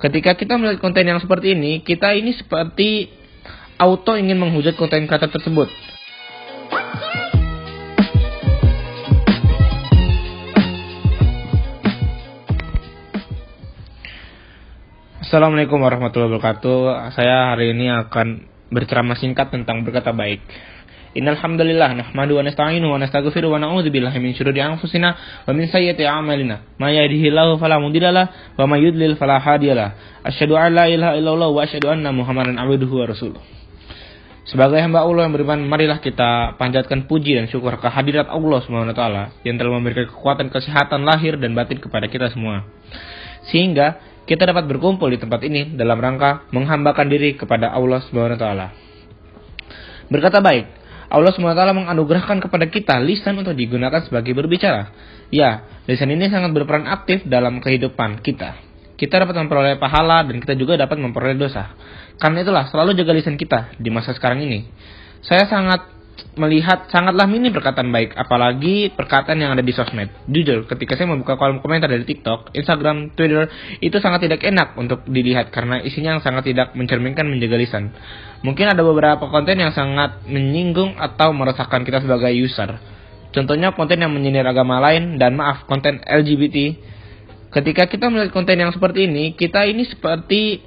Ketika kita melihat konten yang seperti ini, kita ini seperti auto ingin menghujat konten kata tersebut. Assalamualaikum warahmatullahi wabarakatuh. Saya hari ini akan berceramah singkat tentang berkata baik. Innal hamdalillah nahmadu wa nasta'inu wa nastaghfiru wa na'udzu billahi min syururi anfusina wa min sayyiati a'malina. May yahdihillahu fala mudhillalah wa may yudlil fala hadiyalah. Asyhadu an la ilaha illallah wa asyhadu anna Muhammadan abduhu wa rasuluh. Sebagai hamba Allah yang beriman, marilah kita panjatkan puji dan syukur kehadirat Allah SWT yang telah memberikan kekuatan kesehatan lahir dan batin kepada kita semua. Sehingga kita dapat berkumpul di tempat ini dalam rangka menghambakan diri kepada Allah SWT. Berkata baik, Allah SWT menganugerahkan kepada kita lisan untuk digunakan sebagai berbicara. Ya, lisan ini sangat berperan aktif dalam kehidupan kita. Kita dapat memperoleh pahala dan kita juga dapat memperoleh dosa. Karena itulah selalu jaga lisan kita di masa sekarang ini. Saya sangat melihat sangatlah minim perkataan baik, apalagi perkataan yang ada di sosmed. Jujur, ketika saya membuka kolom komentar dari TikTok, Instagram, Twitter, itu sangat tidak enak untuk dilihat karena isinya yang sangat tidak mencerminkan menjaga lisan. Mungkin ada beberapa konten yang sangat menyinggung atau meresahkan kita sebagai user. Contohnya konten yang menyindir agama lain dan maaf, konten LGBT. Ketika kita melihat konten yang seperti ini, kita ini seperti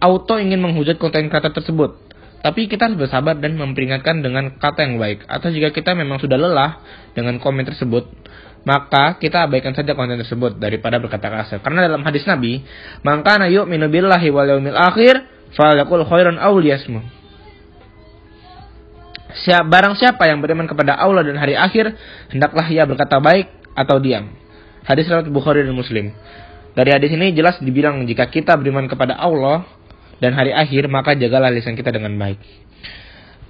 auto ingin menghujat konten kata tersebut tapi kita harus bersabar dan memperingatkan dengan kata yang baik. Atau jika kita memang sudah lelah dengan komen tersebut, maka kita abaikan saja konten tersebut daripada berkata kasar. Karena dalam hadis Nabi, maka na yu'minu billahi wal yaumil akhir falyakul khairan aw liyasmu. Siap, barang siapa yang beriman kepada Allah dan hari akhir, hendaklah ia berkata baik atau diam. Hadis riwayat Bukhari dan Muslim. Dari hadis ini jelas dibilang jika kita beriman kepada Allah, dan hari akhir, maka jagalah lisan kita dengan baik.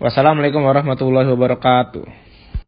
Wassalamualaikum warahmatullahi wabarakatuh.